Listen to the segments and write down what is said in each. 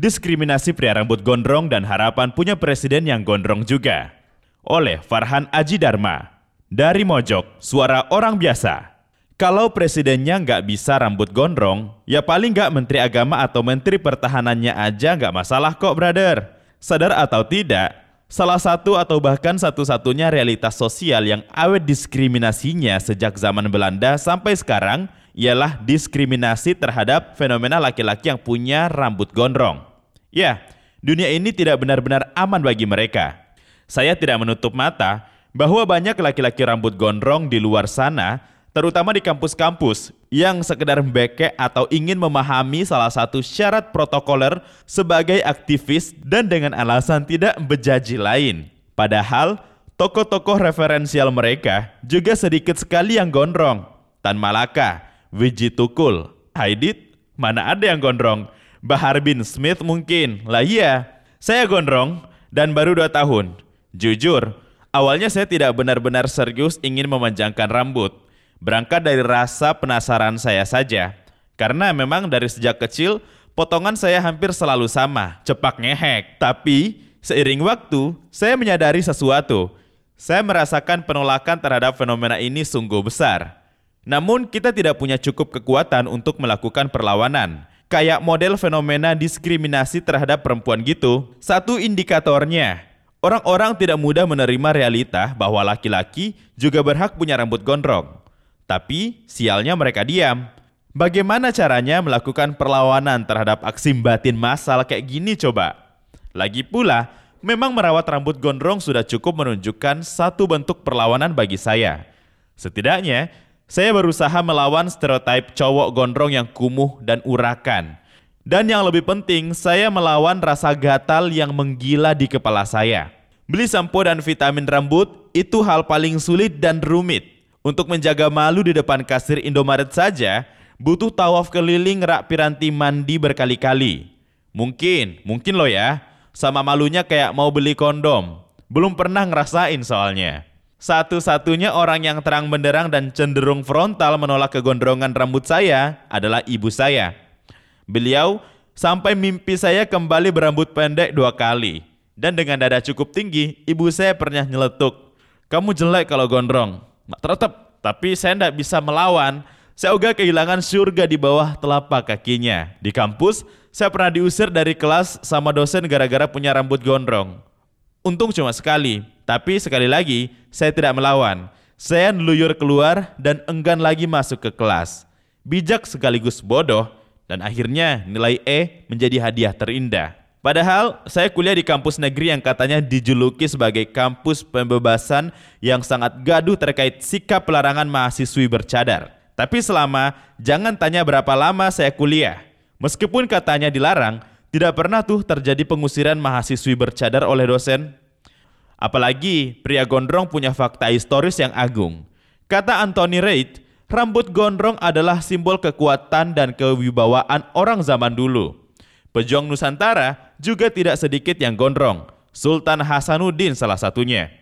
Diskriminasi pria rambut gondrong dan harapan punya presiden yang gondrong juga. Oleh Farhan Aji Dharma. Dari Mojok, suara orang biasa. Kalau presidennya nggak bisa rambut gondrong, ya paling nggak menteri agama atau menteri pertahanannya aja nggak masalah kok, brother. Sadar atau tidak, salah satu atau bahkan satu-satunya realitas sosial yang awet diskriminasinya sejak zaman Belanda sampai sekarang ialah diskriminasi terhadap fenomena laki-laki yang punya rambut gondrong. Ya, dunia ini tidak benar-benar aman bagi mereka. Saya tidak menutup mata bahwa banyak laki-laki rambut gondrong di luar sana, terutama di kampus-kampus, yang sekedar beke atau ingin memahami salah satu syarat protokoler sebagai aktivis dan dengan alasan tidak bejaji lain. Padahal, tokoh-tokoh referensial mereka juga sedikit sekali yang gondrong. Tan Malaka, Wiji Tukul, Haidit, mana ada yang gondrong? Bahar bin Smith mungkin. Lah iya, saya gondrong dan baru dua tahun. Jujur, awalnya saya tidak benar-benar serius ingin memanjangkan rambut. Berangkat dari rasa penasaran saya saja. Karena memang dari sejak kecil, potongan saya hampir selalu sama, cepak ngehek. Tapi, seiring waktu, saya menyadari sesuatu. Saya merasakan penolakan terhadap fenomena ini sungguh besar. Namun, kita tidak punya cukup kekuatan untuk melakukan perlawanan kayak model fenomena diskriminasi terhadap perempuan gitu. Satu indikatornya, orang-orang tidak mudah menerima realita bahwa laki-laki juga berhak punya rambut gondrong. Tapi sialnya mereka diam. Bagaimana caranya melakukan perlawanan terhadap aksi batin massal kayak gini coba? Lagi pula, memang merawat rambut gondrong sudah cukup menunjukkan satu bentuk perlawanan bagi saya. Setidaknya, saya berusaha melawan stereotip cowok gondrong yang kumuh dan urakan. Dan yang lebih penting, saya melawan rasa gatal yang menggila di kepala saya. Beli sampo dan vitamin rambut itu hal paling sulit dan rumit. Untuk menjaga malu di depan kasir Indomaret saja, butuh tawaf keliling rak piranti mandi berkali-kali. Mungkin, mungkin lo ya, sama malunya kayak mau beli kondom. Belum pernah ngerasain soalnya. Satu-satunya orang yang terang benderang dan cenderung frontal menolak kegondrongan rambut saya adalah ibu saya. Beliau sampai mimpi saya kembali berambut pendek dua kali. Dan dengan dada cukup tinggi, ibu saya pernah nyeletuk. Kamu jelek kalau gondrong. Mak tetap, tapi saya tidak bisa melawan. Saya juga kehilangan surga di bawah telapak kakinya. Di kampus, saya pernah diusir dari kelas sama dosen gara-gara punya rambut gondrong. Untung cuma sekali, tapi sekali lagi, saya tidak melawan. Saya neluyur keluar dan enggan lagi masuk ke kelas. Bijak sekaligus bodoh, dan akhirnya nilai E menjadi hadiah terindah. Padahal saya kuliah di kampus negeri yang katanya dijuluki sebagai kampus pembebasan yang sangat gaduh terkait sikap pelarangan mahasiswi bercadar. Tapi selama jangan tanya berapa lama saya kuliah. Meskipun katanya dilarang, tidak pernah tuh terjadi pengusiran mahasiswi bercadar oleh dosen. Apalagi pria gondrong punya fakta historis yang agung. Kata Anthony Reid, rambut gondrong adalah simbol kekuatan dan kewibawaan orang zaman dulu. Pejuang Nusantara juga tidak sedikit yang gondrong. Sultan Hasanuddin salah satunya.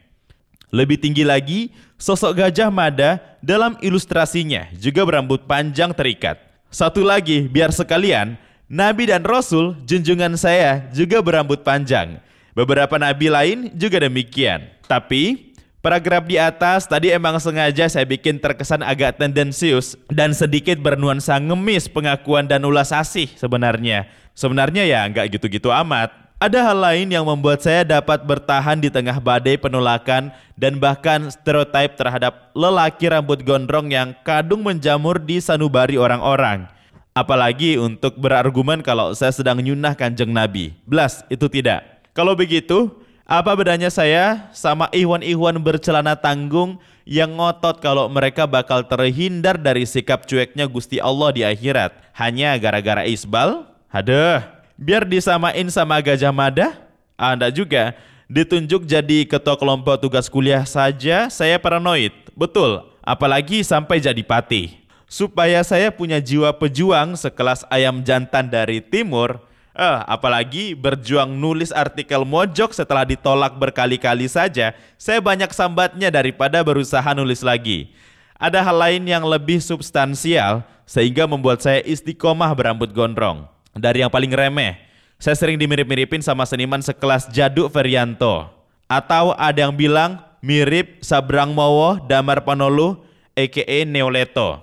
Lebih tinggi lagi, sosok Gajah Mada dalam ilustrasinya juga berambut panjang terikat. Satu lagi, biar sekalian, Nabi dan Rasul junjungan saya juga berambut panjang. Beberapa nabi lain juga demikian. Tapi, paragraf di atas tadi emang sengaja saya bikin terkesan agak tendensius dan sedikit bernuansa ngemis pengakuan dan ulas asih sebenarnya. Sebenarnya ya nggak gitu-gitu amat. Ada hal lain yang membuat saya dapat bertahan di tengah badai penolakan dan bahkan stereotip terhadap lelaki rambut gondrong yang kadung menjamur di sanubari orang-orang. Apalagi untuk berargumen kalau saya sedang nyunah kanjeng Nabi. Blas, itu tidak. Kalau begitu, apa bedanya saya sama Iwan-Iwan bercelana tanggung yang ngotot kalau mereka bakal terhindar dari sikap cueknya Gusti Allah di akhirat hanya gara-gara isbal? Haduh, biar disamain sama Gajah Mada? Anda juga ditunjuk jadi ketua kelompok tugas kuliah saja saya paranoid. Betul, apalagi sampai jadi patih. Supaya saya punya jiwa pejuang sekelas ayam jantan dari timur, Eh, apalagi berjuang nulis artikel mojok setelah ditolak berkali-kali saja, saya banyak sambatnya daripada berusaha nulis lagi. Ada hal lain yang lebih substansial sehingga membuat saya istiqomah berambut gondrong. Dari yang paling remeh, Saya sering dimirip-miripin sama seniman sekelas Jaduk Ferianto. Atau ada yang bilang mirip Sabrang Mowo Damar Panolu aka Neoleto.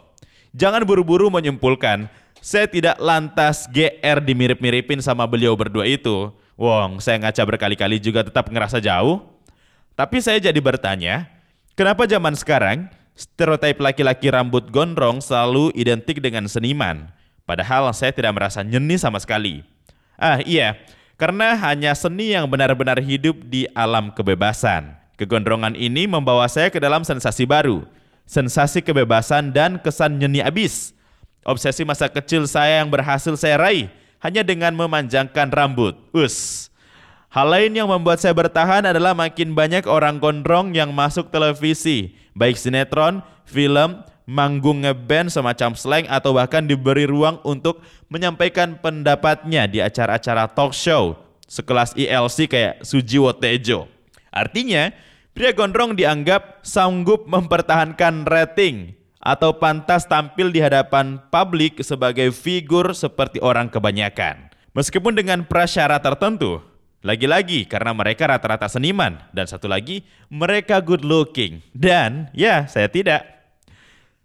Jangan buru-buru menyimpulkan, saya tidak lantas GR dimirip-miripin sama beliau berdua itu. Wong, saya ngaca berkali-kali juga tetap ngerasa jauh. Tapi saya jadi bertanya, kenapa zaman sekarang stereotip laki-laki rambut gondrong selalu identik dengan seniman? Padahal saya tidak merasa nyeni sama sekali. Ah iya, karena hanya seni yang benar-benar hidup di alam kebebasan. Kegondrongan ini membawa saya ke dalam sensasi baru, sensasi kebebasan dan kesan nyeni abis. Obsesi masa kecil saya yang berhasil saya raih hanya dengan memanjangkan rambut. Us. Hal lain yang membuat saya bertahan adalah makin banyak orang gondrong yang masuk televisi, baik sinetron, film, manggung ngeband semacam slang atau bahkan diberi ruang untuk menyampaikan pendapatnya di acara-acara talk show sekelas ILC kayak Sujiwo Tejo. Artinya, pria gondrong dianggap sanggup mempertahankan rating atau pantas tampil di hadapan publik sebagai figur seperti orang kebanyakan. Meskipun dengan prasyarat tertentu, lagi-lagi karena mereka rata-rata seniman dan satu lagi mereka good looking. Dan ya, saya tidak.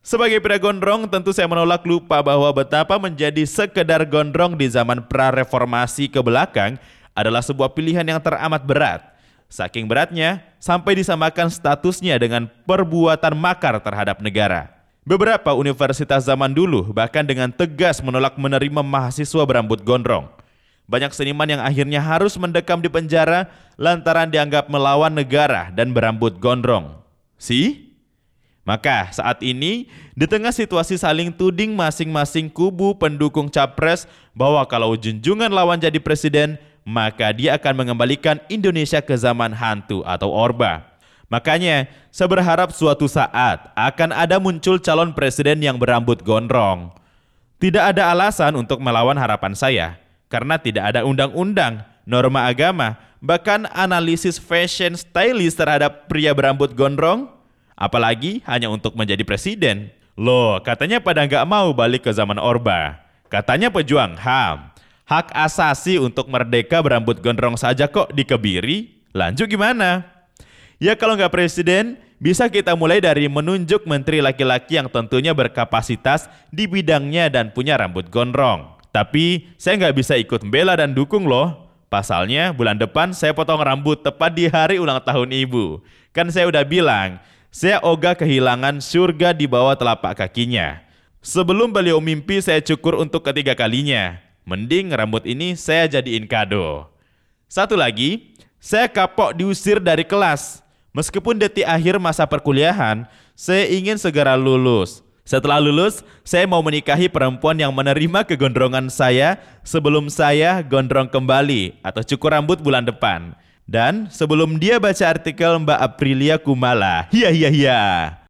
Sebagai pria gondrong, tentu saya menolak lupa bahwa betapa menjadi sekedar gondrong di zaman pra-reformasi ke belakang adalah sebuah pilihan yang teramat berat. Saking beratnya, sampai disamakan statusnya dengan perbuatan makar terhadap negara. Beberapa universitas zaman dulu bahkan dengan tegas menolak menerima mahasiswa berambut gondrong. Banyak seniman yang akhirnya harus mendekam di penjara lantaran dianggap melawan negara dan berambut gondrong. Si? Maka saat ini, di tengah situasi saling tuding masing-masing kubu pendukung capres bahwa kalau junjungan lawan jadi presiden, maka dia akan mengembalikan Indonesia ke zaman hantu atau orba. Makanya, saya berharap suatu saat akan ada muncul calon presiden yang berambut gondrong. Tidak ada alasan untuk melawan harapan saya, karena tidak ada undang-undang, norma agama, bahkan analisis fashion stylist terhadap pria berambut gondrong Apalagi hanya untuk menjadi presiden. Loh, katanya pada nggak mau balik ke zaman Orba. Katanya pejuang HAM. Hak asasi untuk merdeka berambut gondrong saja kok dikebiri. Lanjut gimana? Ya kalau nggak presiden, bisa kita mulai dari menunjuk menteri laki-laki yang tentunya berkapasitas di bidangnya dan punya rambut gondrong. Tapi saya nggak bisa ikut bela dan dukung loh. Pasalnya bulan depan saya potong rambut tepat di hari ulang tahun ibu. Kan saya udah bilang, saya ogah kehilangan surga di bawah telapak kakinya. Sebelum beliau mimpi saya cukur untuk ketiga kalinya. Mending rambut ini saya jadiin kado. Satu lagi, saya kapok diusir dari kelas. Meskipun detik akhir masa perkuliahan, saya ingin segera lulus. Setelah lulus, saya mau menikahi perempuan yang menerima kegondrongan saya sebelum saya gondrong kembali atau cukur rambut bulan depan. Dan sebelum dia baca artikel Mbak Aprilia Kumala, hiya hiya hiya.